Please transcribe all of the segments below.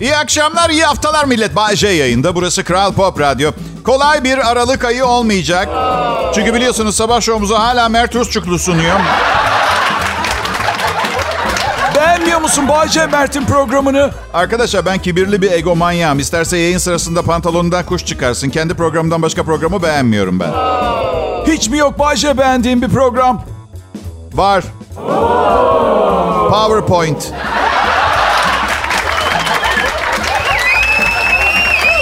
İyi akşamlar, iyi haftalar millet. Bay J yayında. Burası Kral Pop Radyo. Kolay bir Aralık ayı olmayacak. Çünkü biliyorsunuz sabah şovumuzu hala Mert Rusçuklu sunuyor. Beğenmiyor musun Bayce Mert'in programını? Arkadaşlar ben kibirli bir egomanyağım. İsterse yayın sırasında pantolonundan kuş çıkarsın. Kendi programdan başka programı beğenmiyorum ben. Hiç mi yok Bayce beğendiğin bir program? Var. PowerPoint.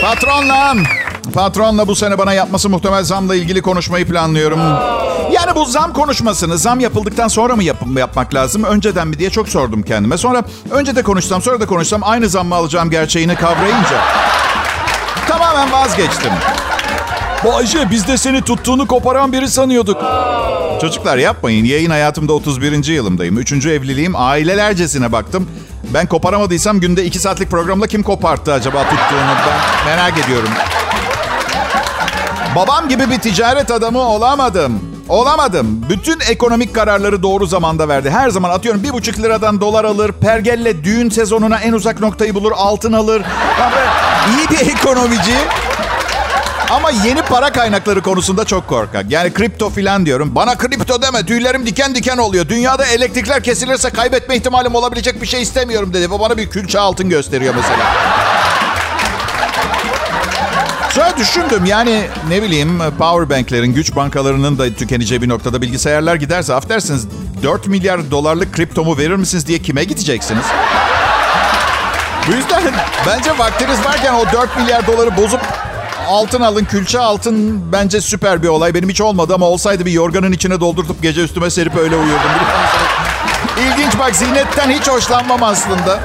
Patronla, patronla bu sene bana yapması muhtemel zamla ilgili konuşmayı planlıyorum. Yani bu zam konuşmasını zam yapıldıktan sonra mı yap yapmak lazım, önceden mi diye çok sordum kendime. Sonra önce de konuşsam, sonra da konuşsam aynı zam mı alacağım gerçeğini kavrayınca tamamen vazgeçtim. Bayce biz de seni tuttuğunu koparan biri sanıyorduk. Çocuklar yapmayın. Yayın hayatımda 31. yılımdayım. Üçüncü evliliğim. Ailelercesine baktım. Ben koparamadıysam günde 2 saatlik programla kim koparttı acaba tuttuğunu ben merak ediyorum. Babam gibi bir ticaret adamı olamadım. Olamadım. Bütün ekonomik kararları doğru zamanda verdi. Her zaman atıyorum bir buçuk liradan dolar alır. Pergelle düğün sezonuna en uzak noktayı bulur. Altın alır. Yani iyi bir ekonomici. Ama yeni para kaynakları konusunda çok korkak. Yani kripto filan diyorum. Bana kripto deme tüylerim diken diken oluyor. Dünyada elektrikler kesilirse kaybetme ihtimalim olabilecek bir şey istemiyorum dedi. Bu bana bir külçe altın gösteriyor mesela. Sonra düşündüm yani ne bileyim powerbanklerin, güç bankalarının da tükeneceği bir noktada bilgisayarlar giderse affedersiniz 4 milyar dolarlık kriptomu verir misiniz diye kime gideceksiniz? Bu yüzden bence vaktiniz varken o 4 milyar doları bozup altın alın, külçe altın bence süper bir olay. Benim hiç olmadı ama olsaydı bir yorganın içine doldurtup gece üstüme serip öyle uyurdum. İlginç bak ziynetten hiç hoşlanmam aslında.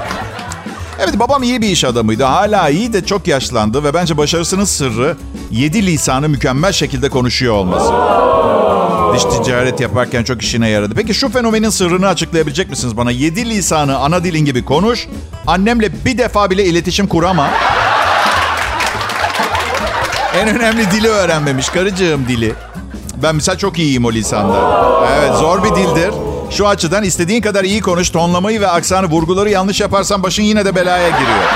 Evet babam iyi bir iş adamıydı. Hala iyi de çok yaşlandı ve bence başarısının sırrı 7 lisanı mükemmel şekilde konuşuyor olması. Dış ticaret yaparken çok işine yaradı. Peki şu fenomenin sırrını açıklayabilecek misiniz bana? 7 lisanı ana dilin gibi konuş. Annemle bir defa bile iletişim kurama. En önemli dili öğrenmemiş. Karıcığım dili. Ben mesela çok iyiyim o lisanda. Evet zor bir dildir. Şu açıdan istediğin kadar iyi konuş. Tonlamayı ve aksanı vurguları yanlış yaparsan başın yine de belaya giriyor.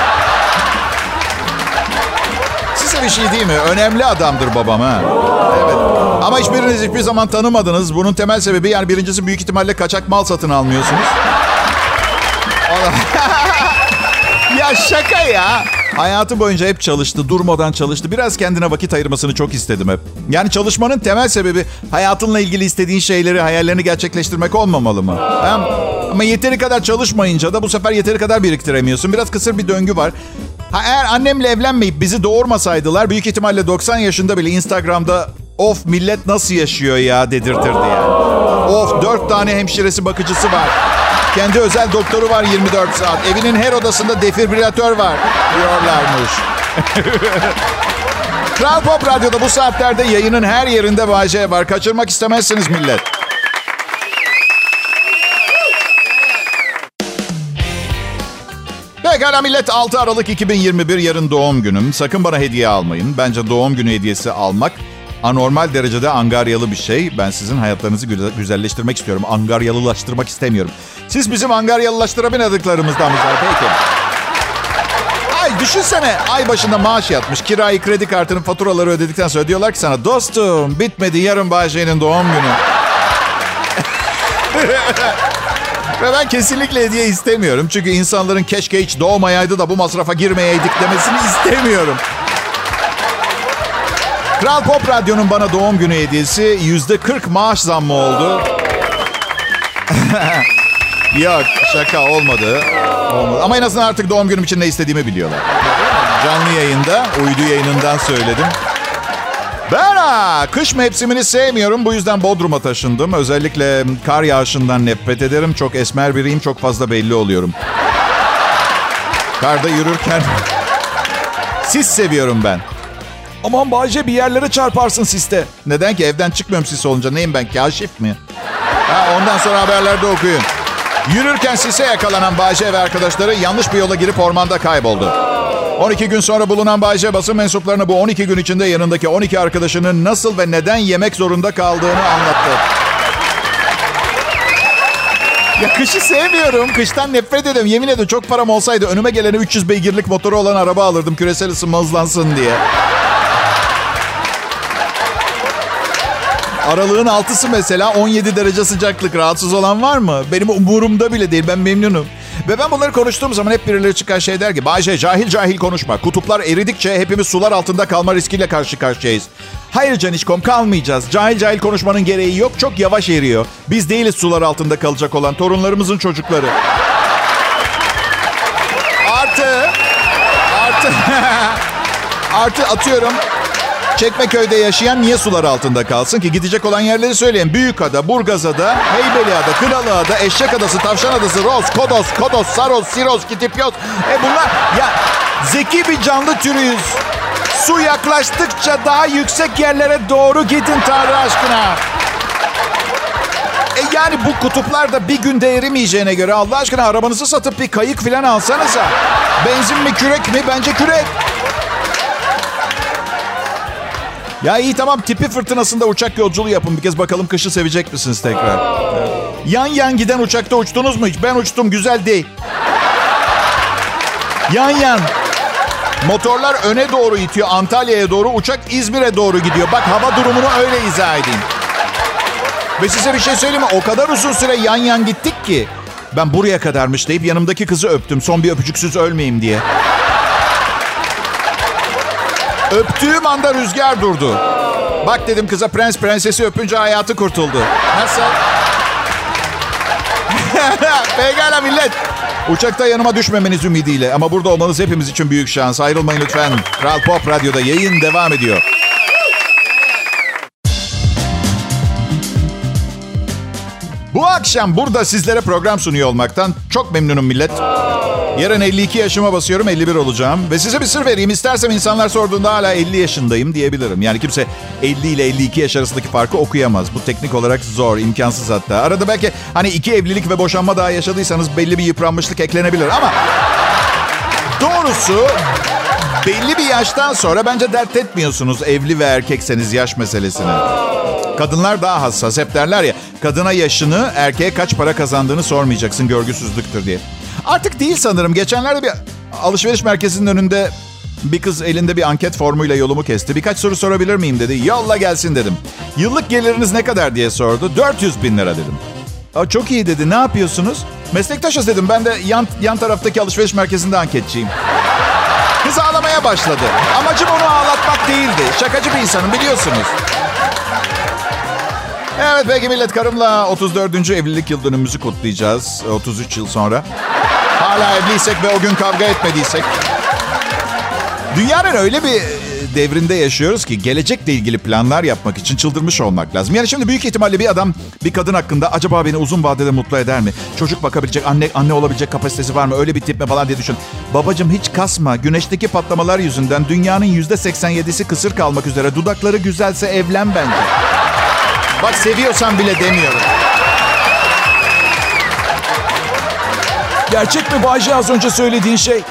Size bir şey değil mi? Önemli adamdır babam ha. Evet. Ama hiçbiriniz hiçbir zaman tanımadınız. Bunun temel sebebi yani birincisi büyük ihtimalle kaçak mal satın almıyorsunuz. ya şaka ya. Hayatı boyunca hep çalıştı, durmadan çalıştı. Biraz kendine vakit ayırmasını çok istedim hep. Yani çalışmanın temel sebebi hayatınla ilgili istediğin şeyleri, hayallerini gerçekleştirmek olmamalı mı? Hem, ama yeteri kadar çalışmayınca da bu sefer yeteri kadar biriktiremiyorsun. Biraz kısır bir döngü var. Ha, eğer annemle evlenmeyip bizi doğurmasaydılar büyük ihtimalle 90 yaşında bile Instagram'da of millet nasıl yaşıyor ya dedirtirdi yani. Of dört tane hemşiresi bakıcısı var. Kendi özel doktoru var 24 saat. Evinin her odasında defibrilatör var diyorlarmış. Kral Pop Radyo'da bu saatlerde yayının her yerinde Bayce var. Kaçırmak istemezsiniz millet. Pekala millet 6 Aralık 2021 yarın doğum günüm. Sakın bana hediye almayın. Bence doğum günü hediyesi almak anormal derecede angaryalı bir şey. Ben sizin hayatlarınızı güzelleştirmek istiyorum. Angaryalılaştırmak istemiyorum. Siz bizim angaryalılaştırabilmediklerimizden misal peki. Ay düşünsene ay başında maaş yatmış. Kirayı, kredi kartının faturaları ödedikten sonra diyorlar ki sana dostum bitmedi yarın Bahçe'nin doğum günü. Ve ben kesinlikle hediye istemiyorum. Çünkü insanların keşke hiç doğmayaydı da bu masrafa girmeyeydik demesini istemiyorum. Kral Pop Radyo'nun bana doğum günü hediyesi yüzde 40 maaş zammı oldu. Yok şaka olmadı. olmadı. Ama en azından artık doğum günüm için ne istediğimi biliyorlar. Canlı yayında, uydu yayınından söyledim. Ben kış mevsimini sevmiyorum. Bu yüzden Bodrum'a taşındım. Özellikle kar yağışından nefret ederim. Çok esmer biriyim. Çok fazla belli oluyorum. Karda yürürken sis seviyorum ben. Aman Bayce bir yerlere çarparsın siste. Neden ki? Evden çıkmıyorum sis olunca. Neyim ben? Kaşif mi? Ha, ondan sonra haberlerde okuyun. Yürürken sise yakalanan Bayce ve arkadaşları yanlış bir yola girip ormanda kayboldu. 12 gün sonra bulunan Bayce basın mensuplarına bu 12 gün içinde yanındaki 12 arkadaşının nasıl ve neden yemek zorunda kaldığını anlattı. Ya kışı sevmiyorum. Kıştan nefret ediyorum. Yemin ediyorum çok param olsaydı önüme gelene 300 beygirlik motoru olan araba alırdım. Küresel ısınma hızlansın diye. Aralığın altısı mesela 17 derece sıcaklık. Rahatsız olan var mı? Benim umurumda bile değil. Ben memnunum. Ve ben bunları konuştuğum zaman hep birileri çıkar şey der ki... Bayce cahil cahil konuşma. Kutuplar eridikçe hepimiz sular altında kalma riskiyle karşı karşıyayız. Hayır Canişkom kalmayacağız. Cahil cahil konuşmanın gereği yok. Çok yavaş eriyor. Biz değiliz sular altında kalacak olan torunlarımızın çocukları. Artı... Artı... artı atıyorum... Çekmeköy'de yaşayan niye sular altında kalsın ki? Gidecek olan yerleri söyleyin. Büyükada, Burgazada, Heybeliada, Kınalıada, Eşek Adası, Tavşan Adası, Roz, Kodos, Kodos, Saros, Siros, Kitipyos. E bunlar ya zeki bir canlı türüyüz. Su yaklaştıkça daha yüksek yerlere doğru gidin Tanrı aşkına. E yani bu kutuplarda bir günde erimeyeceğine göre Allah aşkına arabanızı satıp bir kayık falan alsanıza. Benzin mi kürek mi? Bence kürek. Ya iyi tamam tipi fırtınasında uçak yolculuğu yapın. Bir kez bakalım kışı sevecek misiniz tekrar? Evet. Yan yan giden uçakta uçtunuz mu hiç? Ben uçtum güzel değil. Yan yan. Motorlar öne doğru itiyor Antalya'ya doğru. Uçak İzmir'e doğru gidiyor. Bak hava durumunu öyle izah edeyim. Ve size bir şey söyleyeyim mi? O kadar uzun süre yan yan gittik ki. Ben buraya kadarmış deyip yanımdaki kızı öptüm. Son bir öpücüksüz ölmeyeyim diye. Öptüğüm anda rüzgar durdu. Bak dedim kıza prens prensesi öpünce hayatı kurtuldu. Nasıl? Pekala millet. Uçakta yanıma düşmemeniz ümidiyle ama burada olmanız hepimiz için büyük şans. Ayrılmayın lütfen. Kral Pop Radyo'da yayın devam ediyor. Bu akşam burada sizlere program sunuyor olmaktan çok memnunum millet. Yarın 52 yaşıma basıyorum 51 olacağım. Ve size bir sır vereyim. İstersem insanlar sorduğunda hala 50 yaşındayım diyebilirim. Yani kimse 50 ile 52 yaş arasındaki farkı okuyamaz. Bu teknik olarak zor, imkansız hatta. Arada belki hani iki evlilik ve boşanma daha yaşadıysanız belli bir yıpranmışlık eklenebilir ama... Doğrusu belli bir yaştan sonra bence dert etmiyorsunuz evli ve erkekseniz yaş meselesini. Kadınlar daha hassas. Hep derler ya kadına yaşını erkeğe kaç para kazandığını sormayacaksın görgüsüzlüktür diye. Artık değil sanırım. Geçenlerde bir alışveriş merkezinin önünde bir kız elinde bir anket formuyla yolumu kesti. Birkaç soru sorabilir miyim dedi. Yolla gelsin dedim. Yıllık geliriniz ne kadar diye sordu. 400 bin lira dedim. Aa, çok iyi dedi. Ne yapıyorsunuz? Meslektaşız dedim. Ben de yan, yan taraftaki alışveriş merkezinde anketçiyim. Kız ağlamaya başladı. Amacım onu ağlatmak değildi. Şakacı bir insanım biliyorsunuz. Evet peki millet karımla 34. evlilik yıl dönümümüzü kutlayacağız. 33 yıl sonra. Hala evliysek ve o gün kavga etmediysek. Dünyanın öyle bir devrinde yaşıyoruz ki gelecekle ilgili planlar yapmak için çıldırmış olmak lazım. Yani şimdi büyük ihtimalle bir adam bir kadın hakkında acaba beni uzun vadede mutlu eder mi? Çocuk bakabilecek, anne anne olabilecek kapasitesi var mı? Öyle bir tip mi falan diye düşün. Babacım hiç kasma. Güneşteki patlamalar yüzünden dünyanın %87'si kısır kalmak üzere. Dudakları güzelse evlen bence. Bak seviyorsan bile demiyorum. Gerçek mi Bayce az önce söylediğin şey?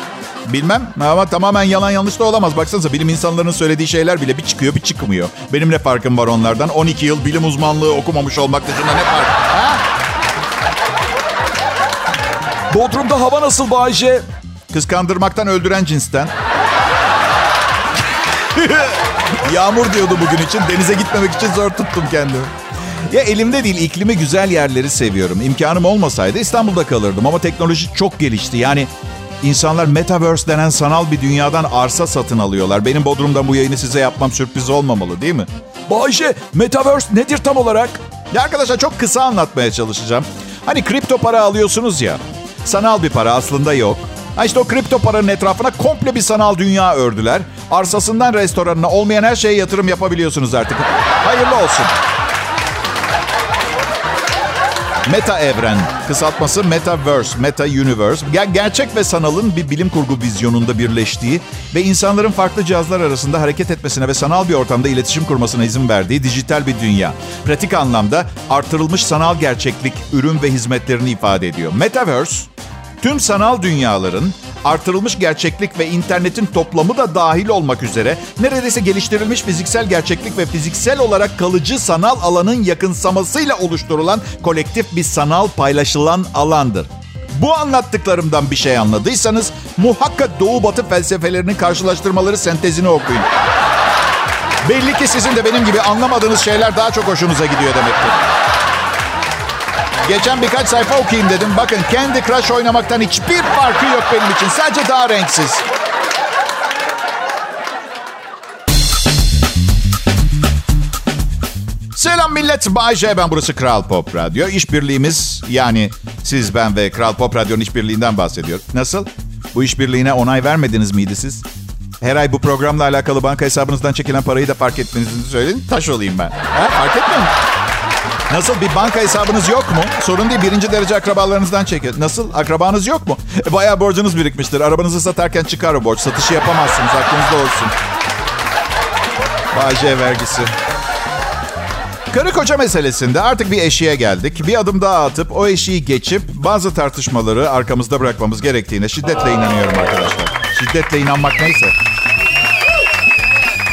Bilmem ama tamamen yalan yanlış da olamaz. Baksanıza bilim insanlarının söylediği şeyler bile bir çıkıyor bir çıkmıyor. Benim ne farkım var onlardan? 12 yıl bilim uzmanlığı okumamış olmak dışında ne fark? Ha? Bodrum'da hava nasıl Bayce? Kıskandırmaktan öldüren cinsten. Yağmur diyordu bugün için. Denize gitmemek için zor tuttum kendimi. Ya elimde değil iklimi güzel yerleri seviyorum. İmkanım olmasaydı İstanbul'da kalırdım ama teknoloji çok gelişti. Yani insanlar metaverse denen sanal bir dünyadan arsa satın alıyorlar. Benim Bodrum'dan bu yayını size yapmam sürpriz olmamalı değil mi? Bayce metaverse nedir tam olarak? Ya arkadaşlar çok kısa anlatmaya çalışacağım. Hani kripto para alıyorsunuz ya. Sanal bir para aslında yok. Ha işte o kripto paranın etrafına komple bir sanal dünya ördüler. Arsasından restoranına olmayan her şeye yatırım yapabiliyorsunuz artık. Hayırlı olsun. Meta evren, kısaltması Metaverse, Meta Universe. Ger- gerçek ve sanalın bir bilim kurgu vizyonunda birleştiği ve insanların farklı cihazlar arasında hareket etmesine ve sanal bir ortamda iletişim kurmasına izin verdiği dijital bir dünya. Pratik anlamda artırılmış sanal gerçeklik ürün ve hizmetlerini ifade ediyor. Metaverse, tüm sanal dünyaların artırılmış gerçeklik ve internetin toplamı da dahil olmak üzere neredeyse geliştirilmiş fiziksel gerçeklik ve fiziksel olarak kalıcı sanal alanın yakınsamasıyla oluşturulan kolektif bir sanal paylaşılan alandır. Bu anlattıklarımdan bir şey anladıysanız muhakkak Doğu Batı felsefelerinin karşılaştırmaları sentezini okuyun. Belli ki sizin de benim gibi anlamadığınız şeyler daha çok hoşunuza gidiyor demektir. Geçen birkaç sayfa okuyayım dedim. Bakın Candy Crush oynamaktan hiçbir farkı yok benim için. Sadece daha renksiz. Selam millet. Bay J ben burası Kral Pop Radyo. İşbirliğimiz yani siz ben ve Kral Pop Radyo'nun işbirliğinden bahsediyor. Nasıl? Bu işbirliğine onay vermediniz miydi siz? Her ay bu programla alakalı banka hesabınızdan çekilen parayı da fark etmenizi söyleyin. Taş olayım ben. Ha, fark etmiyor musun? Nasıl bir banka hesabınız yok mu? Sorun değil birinci derece akrabalarınızdan çekin. Nasıl akrabanız yok mu? E, bayağı borcunuz birikmiştir. Arabanızı satarken çıkar o borç. Satışı yapamazsınız aklınızda olsun. Bağcı vergisi. Karı koca meselesinde artık bir eşiğe geldik. Bir adım daha atıp o eşiği geçip bazı tartışmaları arkamızda bırakmamız gerektiğine şiddetle inanıyorum arkadaşlar. Şiddetle inanmak neyse.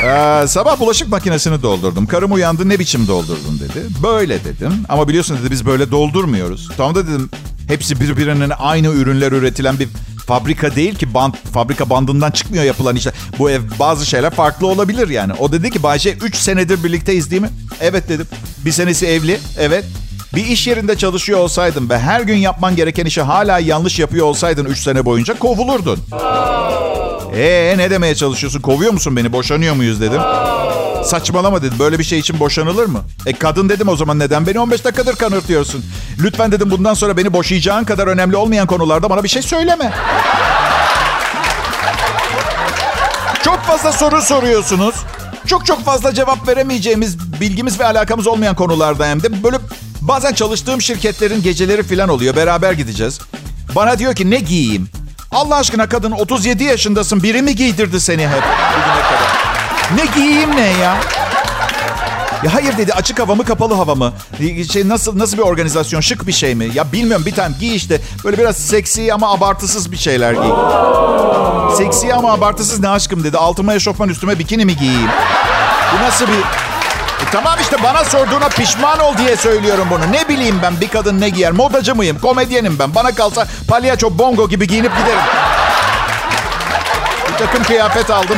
Ee, sabah bulaşık makinesini doldurdum. Karım uyandı ne biçim doldurdun dedi. Böyle dedim. Ama biliyorsun dedi biz böyle doldurmuyoruz. Tamam da dedim hepsi birbirinin aynı ürünler üretilen bir fabrika değil ki band, fabrika bandından çıkmıyor yapılan işler. Bu ev bazı şeyler farklı olabilir yani. O dedi ki Bayce 3 senedir birlikteyiz değil mi? Evet dedim. Bir senesi evli. Evet. Bir iş yerinde çalışıyor olsaydın ve her gün yapman gereken işi hala yanlış yapıyor olsaydın 3 sene boyunca kovulurdun. Ee ne demeye çalışıyorsun? Kovuyor musun beni? Boşanıyor muyuz dedim. Saçmalama dedi. Böyle bir şey için boşanılır mı? E kadın dedim o zaman neden beni 15 dakikadır kanırtıyorsun? Lütfen dedim bundan sonra beni boşayacağın kadar önemli olmayan konularda bana bir şey söyleme. Çok fazla soru soruyorsunuz. Çok çok fazla cevap veremeyeceğimiz, bilgimiz ve alakamız olmayan konularda hem de böyle bazen çalıştığım şirketlerin geceleri falan oluyor. Beraber gideceğiz. Bana diyor ki ne giyeyim? Allah aşkına kadın 37 yaşındasın. Biri mi giydirdi seni hep? Ne giyeyim ne ya? Ya hayır dedi açık hava mı kapalı hava mı? Şey nasıl nasıl bir organizasyon şık bir şey mi? Ya bilmiyorum bir tane giy işte. Böyle biraz seksi ama abartısız bir şeyler giy. Seksi ama abartısız ne aşkım dedi. Altıma eşofman üstüme bikini mi giyeyim? Bu nasıl bir... E tamam işte bana sorduğuna pişman ol diye söylüyorum bunu. Ne bileyim ben bir kadın ne giyer? Modacı mıyım? Komedyenim ben. Bana kalsa palyaço bongo gibi giyinip giderim. Bir takım kıyafet aldım.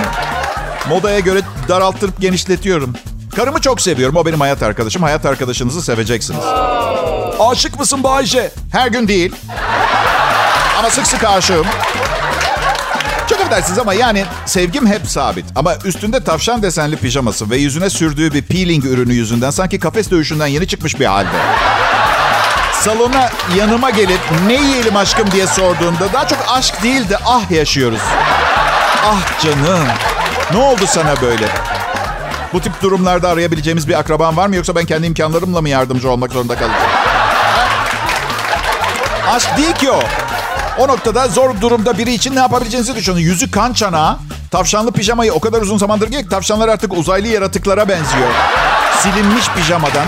Modaya göre daralttırıp genişletiyorum. Karımı çok seviyorum. O benim hayat arkadaşım. Hayat arkadaşınızı seveceksiniz. Aşık mısın Bayce? Her gün değil. Ama sık sık aşığım. Affedersiniz ama yani sevgim hep sabit. Ama üstünde tavşan desenli pijaması ve yüzüne sürdüğü bir peeling ürünü yüzünden sanki kafes dövüşünden yeni çıkmış bir halde. Salona yanıma gelip ne yiyelim aşkım diye sorduğunda daha çok aşk değil de ah yaşıyoruz. Ah canım. Ne oldu sana böyle? Bu tip durumlarda arayabileceğimiz bir akraban var mı yoksa ben kendi imkanlarımla mı yardımcı olmak zorunda kalacağım? Aşk değil ki o. O noktada zor durumda biri için ne yapabileceğinizi düşünün. Yüzü kan çanağı, tavşanlı pijamayı o kadar uzun zamandır giyiyor ki tavşanlar artık uzaylı yaratıklara benziyor. Silinmiş pijamadan.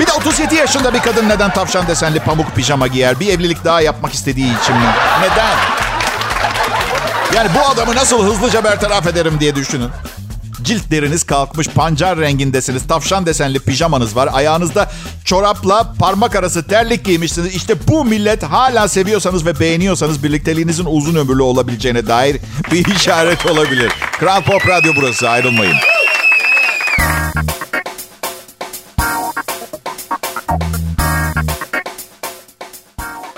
Bir de 37 yaşında bir kadın neden tavşan desenli pamuk pijama giyer? Bir evlilik daha yapmak istediği için mi? Neden? Yani bu adamı nasıl hızlıca bertaraf ederim diye düşünün. Cilt deriniz kalkmış, pancar rengindesiniz, tavşan desenli pijamanız var. Ayağınızda çorapla parmak arası terlik giymişsiniz. İşte bu millet hala seviyorsanız ve beğeniyorsanız birlikteliğinizin uzun ömürlü olabileceğine dair bir işaret olabilir. Kral Pop Radyo burası ayrılmayın.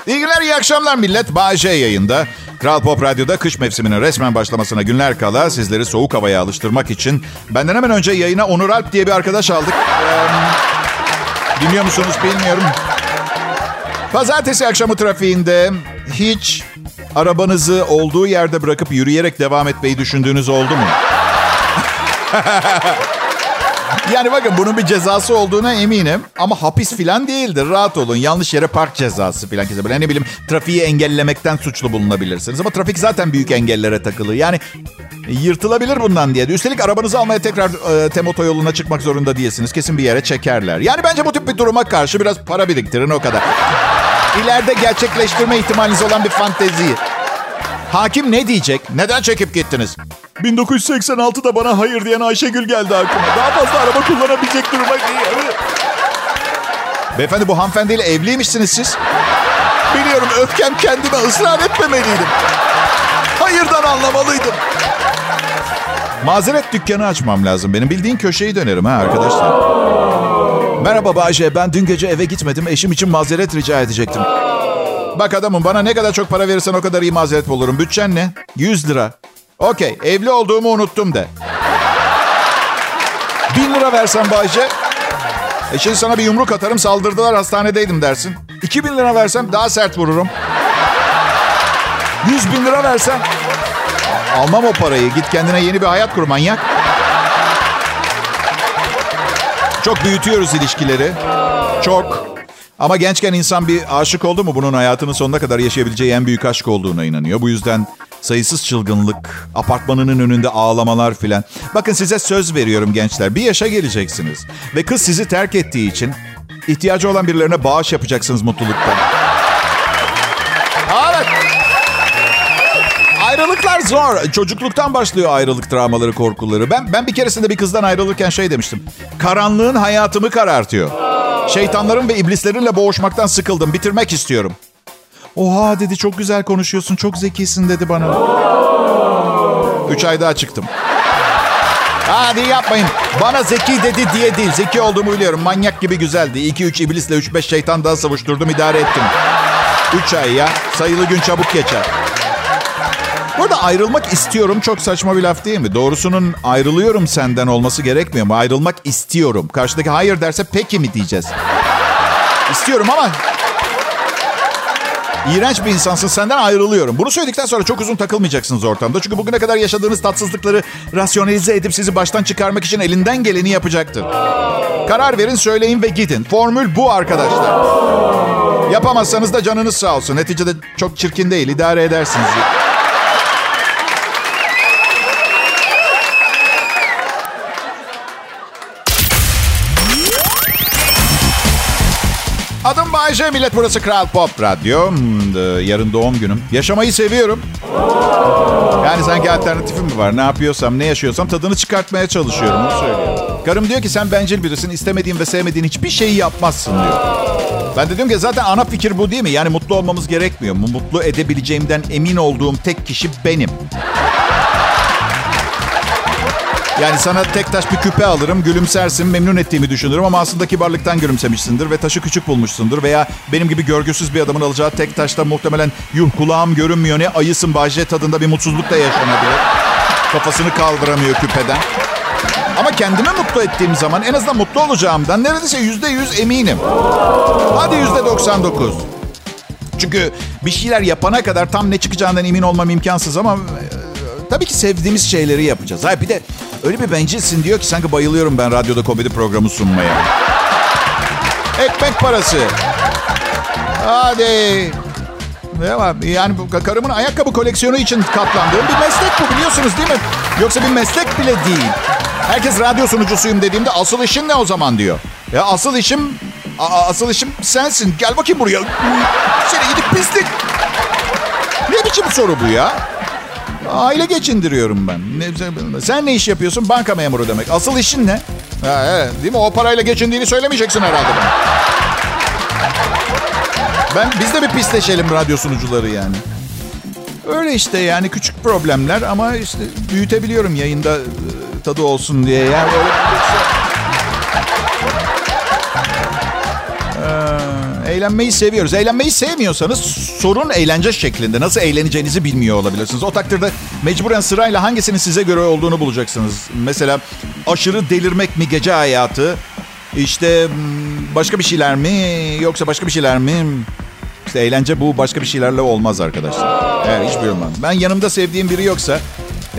İyi günler, iyi akşamlar millet. Bağcay yayında. Kral Pop Radyo'da kış mevsiminin resmen başlamasına günler kala sizleri soğuk havaya alıştırmak için benden hemen önce yayına Onur Alp diye bir arkadaş aldık. Ee, dinliyor musunuz bilmiyorum. Pazartesi akşamı trafiğinde hiç arabanızı olduğu yerde bırakıp yürüyerek devam etmeyi düşündüğünüz oldu mu? Yani bakın bunun bir cezası olduğuna eminim. Ama hapis filan değildir. Rahat olun. Yanlış yere park cezası filan kesebilir. Ne bileyim trafiği engellemekten suçlu bulunabilirsiniz. Ama trafik zaten büyük engellere takılı. Yani yırtılabilir bundan diye. Üstelik arabanızı almaya tekrar e, tem otoyoluna çıkmak zorunda değilsiniz. Kesin bir yere çekerler. Yani bence bu tip bir duruma karşı biraz para biriktirin o kadar. İleride gerçekleştirme ihtimaliniz olan bir fantezi. Hakim ne diyecek? Neden çekip gittiniz? 1986'da bana hayır diyen Ayşegül geldi aklıma. Daha fazla araba kullanabilecek duruma değil. Beyefendi bu hanımefendiyle evliymişsiniz siz. Biliyorum öfkem kendime ısrar etmemeliydim. Hayırdan anlamalıydım. Mazeret dükkanı açmam lazım. Benim bildiğin köşeyi dönerim ha arkadaşlar. Merhaba Bayce. Ben dün gece eve gitmedim. Eşim için mazeret rica edecektim. Bak adamım bana ne kadar çok para verirsen o kadar iyi mazeret bulurum. Bütçen ne? 100 lira. Okey evli olduğumu unuttum de. 1000 lira versen Bayce. E şimdi sana bir yumruk atarım saldırdılar hastanedeydim dersin. 2000 lira versem daha sert vururum. 100 bin lira versem almam o parayı. Git kendine yeni bir hayat kur manyak. Çok büyütüyoruz ilişkileri. Çok. Ama gençken insan bir aşık oldu mu bunun hayatının sonuna kadar yaşayabileceği en büyük aşk olduğuna inanıyor. Bu yüzden sayısız çılgınlık, apartmanının önünde ağlamalar filan. Bakın size söz veriyorum gençler. Bir yaşa geleceksiniz. Ve kız sizi terk ettiği için ihtiyacı olan birilerine bağış yapacaksınız mutluluktan. Evet. Ayrılıklar zor. Çocukluktan başlıyor ayrılık travmaları, korkuları. Ben ben bir keresinde bir kızdan ayrılırken şey demiştim. Karanlığın hayatımı karartıyor. Şeytanların ve iblislerinle boğuşmaktan sıkıldım. Bitirmek istiyorum. Oha dedi çok güzel konuşuyorsun, çok zekisin dedi bana. Üç ay daha çıktım. Hadi yapmayın. Bana zeki dedi diye değil. Zeki olduğumu biliyorum. Manyak gibi güzeldi. 2-3 iblisle 3-5 şeytan daha savuşturdum idare ettim. 3 ay ya. Sayılı gün çabuk geçer. Burada ayrılmak istiyorum çok saçma bir laf değil mi? Doğrusunun ayrılıyorum senden olması gerekmiyor mu? Ayrılmak istiyorum. Karşıdaki hayır derse peki mi diyeceğiz? İstiyorum ama İğrenç bir insansın senden ayrılıyorum. Bunu söyledikten sonra çok uzun takılmayacaksınız ortamda. Çünkü bugüne kadar yaşadığınız tatsızlıkları rasyonelize edip sizi baştan çıkarmak için elinden geleni yapacaktır. Karar verin, söyleyin ve gidin. Formül bu arkadaşlar. Yapamazsanız da canınız sağ olsun. Neticede çok çirkin değil, idare edersiniz. Bayece, millet burası Kral Pop Radyo. Hmm, e, Yarın doğum günüm. Yaşamayı seviyorum. Yani sanki alternatifim mi var? Ne yapıyorsam, ne yaşıyorsam tadını çıkartmaya çalışıyorum. Onu söylüyorum. Karım diyor ki sen bencil birisin. istemediğin ve sevmediğin hiçbir şeyi yapmazsın diyor. Ben de diyorum ki zaten ana fikir bu değil mi? Yani mutlu olmamız gerekmiyor mu? Mutlu edebileceğimden emin olduğum tek kişi benim. Yani sana tek taş bir küpe alırım, gülümsersin, memnun ettiğimi düşünürüm ama aslında kibarlıktan gülümsemişsindir ve taşı küçük bulmuşsundur. Veya benim gibi görgüsüz bir adamın alacağı tek taşta muhtemelen yuh kulağım görünmüyor ne ayısın bahçe tadında bir mutsuzluk da yaşanabilir. Kafasını kaldıramıyor küpeden. Ama kendimi mutlu ettiğim zaman en azından mutlu olacağımdan neredeyse yüzde yüz eminim. Hadi yüzde doksan dokuz. Çünkü bir şeyler yapana kadar tam ne çıkacağından emin olmam imkansız ama tabii ki sevdiğimiz şeyleri yapacağız. Hayır bir de öyle bir bencilsin diyor ki sanki bayılıyorum ben radyoda komedi programı sunmaya. Ekmek parası. Hadi. Ne var? Yani karımın ayakkabı koleksiyonu için katlandığım bir meslek bu biliyorsunuz değil mi? Yoksa bir meslek bile değil. Herkes radyo sunucusuyum dediğimde asıl işin ne o zaman diyor. Ya asıl işim asıl işim sensin. Gel bakayım buraya. Seni gidip pislik. Ne biçim soru bu ya? Aile geçindiriyorum ben. Sen ne iş yapıyorsun? Banka memuru demek. Asıl işin ne? Ha, evet, değil mi? O parayla geçindiğini söylemeyeceksin herhalde bana. Ben biz de bir pisleşelim radyo sunucuları yani. Öyle işte yani küçük problemler ama işte büyütebiliyorum yayında e, tadı olsun diye. Yani öyle eğlenmeyi seviyoruz. Eğlenmeyi sevmiyorsanız sorun eğlence şeklinde. Nasıl eğleneceğinizi bilmiyor olabilirsiniz. O takdirde mecburen sırayla hangisinin size göre olduğunu bulacaksınız. Mesela aşırı delirmek mi gece hayatı? İşte hmm, başka bir şeyler mi? Yoksa başka bir şeyler mi? İşte eğlence bu başka bir şeylerle olmaz arkadaşlar. Evet hiç bilmem. Ben yanımda sevdiğim biri yoksa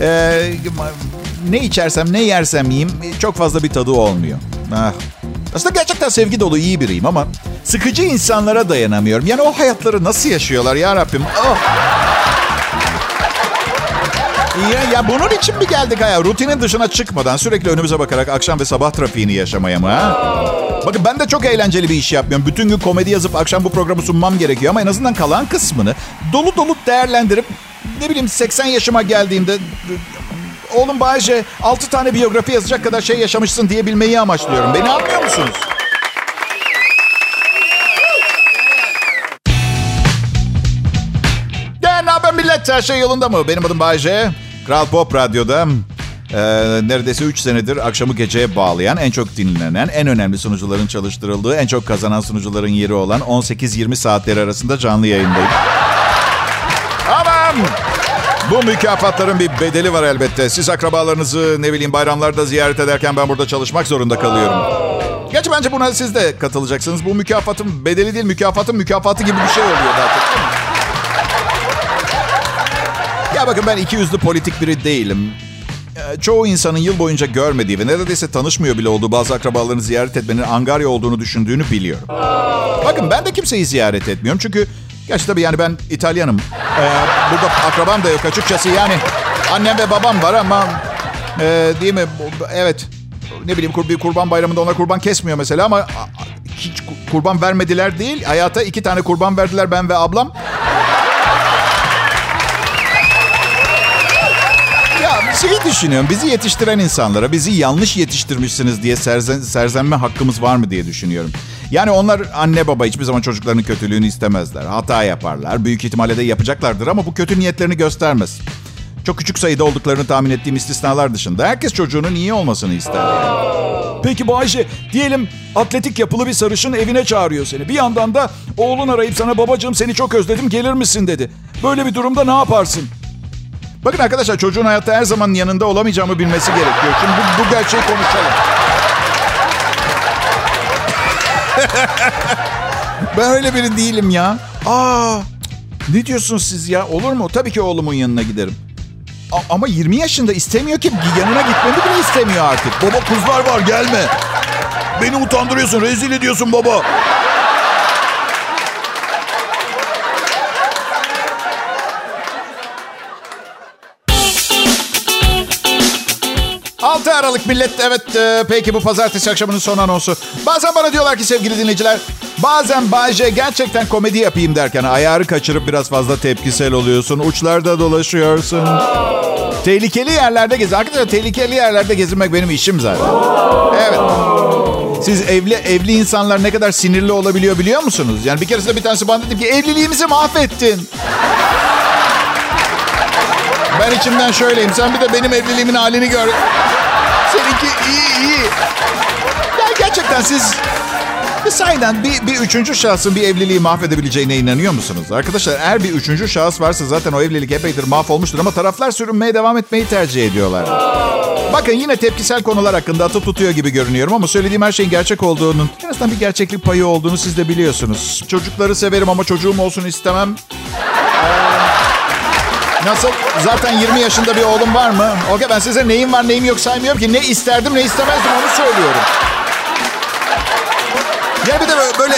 e, ne içersem ne yersem yiyeyim çok fazla bir tadı olmuyor. Ah. Aslında gerçekten sevgi dolu iyi biriyim ama sıkıcı insanlara dayanamıyorum. Yani o hayatları nasıl yaşıyorlar ya Rabbim? Oh. Ya, ya bunun için mi geldik ha? Rutinin dışına çıkmadan sürekli önümüze bakarak akşam ve sabah trafiğini yaşamaya mı ha? Bakın ben de çok eğlenceli bir iş yapmıyorum. Bütün gün komedi yazıp akşam bu programı sunmam gerekiyor ama en azından kalan kısmını dolu dolu değerlendirip ne bileyim 80 yaşıma geldiğimde oğlum Bayce 6 tane biyografi yazacak kadar şey yaşamışsın diyebilmeyi amaçlıyorum. Beni anlıyor musunuz? Millet? Her şey yolunda mı? Benim adım Bayce. Kral Pop Radyo'da e, neredeyse 3 senedir akşamı geceye bağlayan, en çok dinlenen, en önemli sunucuların çalıştırıldığı, en çok kazanan sunucuların yeri olan 18-20 saatleri arasında canlı yayındayım. Aman! Bu mükafatların bir bedeli var elbette. Siz akrabalarınızı ne bileyim bayramlarda ziyaret ederken ben burada çalışmak zorunda kalıyorum. Gerçi bence buna siz de katılacaksınız. Bu mükafatın bedeli değil, mükafatın mükafatı gibi bir şey oluyor mi? Ya bakın ben iki yüzlü politik biri değilim. Ee, Çoğu insanın yıl boyunca görmediği ve neredeyse tanışmıyor bile olduğu bazı akrabalarını ziyaret etmenin angarya olduğunu düşündüğünü biliyorum. Bakın ben de kimseyi ziyaret etmiyorum çünkü gerçi tabii yani ben İtalyanım. Ee, burada akrabam da yok açıkçası yani annem ve babam var ama e, değil mi? Evet ne bileyim bir kurban bayramında onlar kurban kesmiyor mesela ama hiç ku- kurban vermediler değil. Hayata iki tane kurban verdiler ben ve ablam. Ya bir şey düşünüyorum. Bizi yetiştiren insanlara bizi yanlış yetiştirmişsiniz diye serzen, serzenme hakkımız var mı diye düşünüyorum. Yani onlar anne baba hiçbir zaman çocuklarının kötülüğünü istemezler. Hata yaparlar. Büyük ihtimalle de yapacaklardır ama bu kötü niyetlerini göstermez. Çok küçük sayıda olduklarını tahmin ettiğim istisnalar dışında herkes çocuğunun iyi olmasını ister. Yani. Peki Bayşe, diyelim atletik yapılı bir sarışın evine çağırıyor seni. Bir yandan da oğlun arayıp sana babacığım seni çok özledim gelir misin dedi. Böyle bir durumda ne yaparsın? Bakın arkadaşlar çocuğun hayatta her zaman yanında olamayacağımı bilmesi gerekiyor. Şimdi bu, bu gerçeği konuşalım. ben öyle biri değilim ya. Aa, ne diyorsunuz siz ya? Olur mu? Tabii ki oğlumun yanına giderim. A- ama 20 yaşında istemiyor ki yanına gitmemi bile istemiyor artık. Baba kızlar var gelme. Beni utandırıyorsun, rezil ediyorsun baba. Aralık millet evet e, peki bu pazartesi akşamının son anonsu. Bazen bana diyorlar ki sevgili dinleyiciler bazen Bayce gerçekten komedi yapayım derken ayarı kaçırıp biraz fazla tepkisel oluyorsun. Uçlarda dolaşıyorsun. Tehlikeli yerlerde gez. Arkadaşlar tehlikeli yerlerde gezinmek benim işim zaten. Evet. Siz evli evli insanlar ne kadar sinirli olabiliyor biliyor musunuz? Yani bir keresinde bir tanesi bana dedi ki evliliğimizi mahvettin. Ben içimden şöyleyim. Sen bir de benim evliliğimin halini gör. Seninki iyi iyi. Ya gerçekten siz sahiden bir, bir üçüncü şahsın bir evliliği mahvedebileceğine inanıyor musunuz? Arkadaşlar eğer bir üçüncü şahıs varsa zaten o evlilik epeydir mahvolmuştur ama taraflar sürünmeye devam etmeyi tercih ediyorlar. Bakın yine tepkisel konular hakkında atıp tutuyor gibi görünüyorum ama söylediğim her şeyin gerçek olduğunun, en azından bir gerçeklik payı olduğunu siz de biliyorsunuz. Çocukları severim ama çocuğum olsun istemem. Nasıl? Zaten 20 yaşında bir oğlum var mı? Okey ben size neyim var neyim yok saymıyorum ki. Ne isterdim ne istemezdim onu söylüyorum. Ya bir de böyle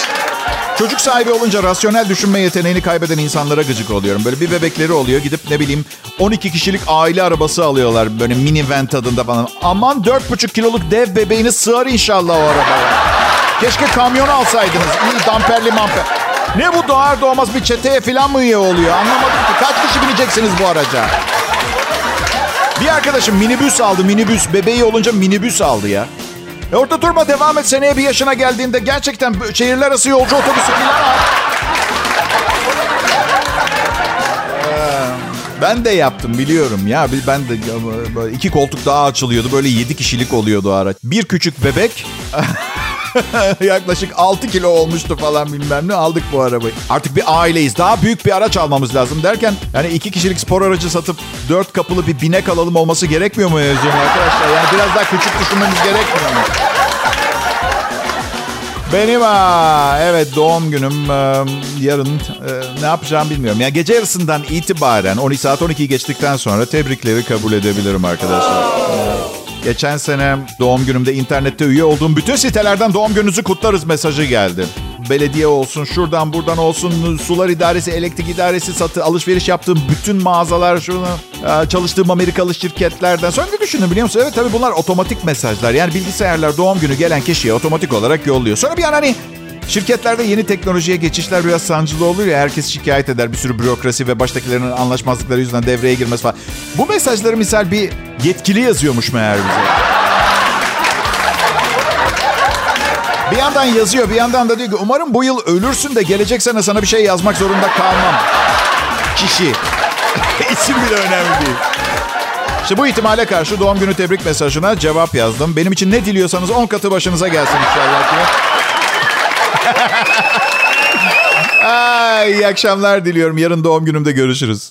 çocuk sahibi olunca rasyonel düşünme yeteneğini kaybeden insanlara gıcık oluyorum. Böyle bir bebekleri oluyor gidip ne bileyim 12 kişilik aile arabası alıyorlar böyle minivan tadında falan. Aman 4,5 kiloluk dev bebeğini sığar inşallah o arabaya. Keşke kamyon alsaydınız. İyi damperli mamper. Ne bu doğar doğmaz bir çeteye falan mı üye oluyor? Anlamadım ki. Kaç kişi bineceksiniz bu araca? Bir arkadaşım minibüs aldı minibüs. Bebeği olunca minibüs aldı ya. E orada durma devam et. Seneye bir yaşına geldiğinde gerçekten şehirler arası yolcu otobüsü falan al. Ee, Ben de yaptım biliyorum ya. Ben de iki koltuk daha açılıyordu. Böyle yedi kişilik oluyordu araç. Bir küçük bebek Yaklaşık 6 kilo olmuştu falan bilmem ne. Aldık bu arabayı. Artık bir aileyiz. Daha büyük bir araç almamız lazım derken yani iki kişilik spor aracı satıp dört kapılı bir binek alalım olması gerekmiyor mu mevzunun arkadaşlar? Yani biraz daha küçük düşünmemiz gerekmiyor mu? Benim ha, evet doğum günüm e, yarın e, ne yapacağım bilmiyorum. Yani gece yarısından itibaren 12 saat 12'yi geçtikten sonra tebrikleri kabul edebilirim arkadaşlar. Geçen sene doğum günümde internette üye olduğum bütün sitelerden doğum gününüzü kutlarız mesajı geldi. Belediye olsun, şuradan buradan olsun, sular idaresi, elektrik idaresi, satı, alışveriş yaptığım bütün mağazalar, şunu e, çalıştığım Amerikalı şirketlerden. Sonra ne düşündüm biliyor musun? Evet tabii bunlar otomatik mesajlar. Yani bilgisayarlar doğum günü gelen kişiye otomatik olarak yolluyor. Sonra bir an hani Şirketlerde yeni teknolojiye geçişler biraz sancılı olur ya. Herkes şikayet eder. Bir sürü bürokrasi ve baştakilerin anlaşmazlıkları yüzünden devreye girmesi falan. Bu mesajları misal bir yetkili yazıyormuş meğer bize. Bir yandan yazıyor bir yandan da diyor ki umarım bu yıl ölürsün de gelecek sene sana bir şey yazmak zorunda kalmam. Kişi. İsim bile önemli değil. İşte bu ihtimale karşı doğum günü tebrik mesajına cevap yazdım. Benim için ne diliyorsanız 10 katı başınıza gelsin inşallah. Ay, iyi akşamlar diliyorum. Yarın doğum günümde görüşürüz.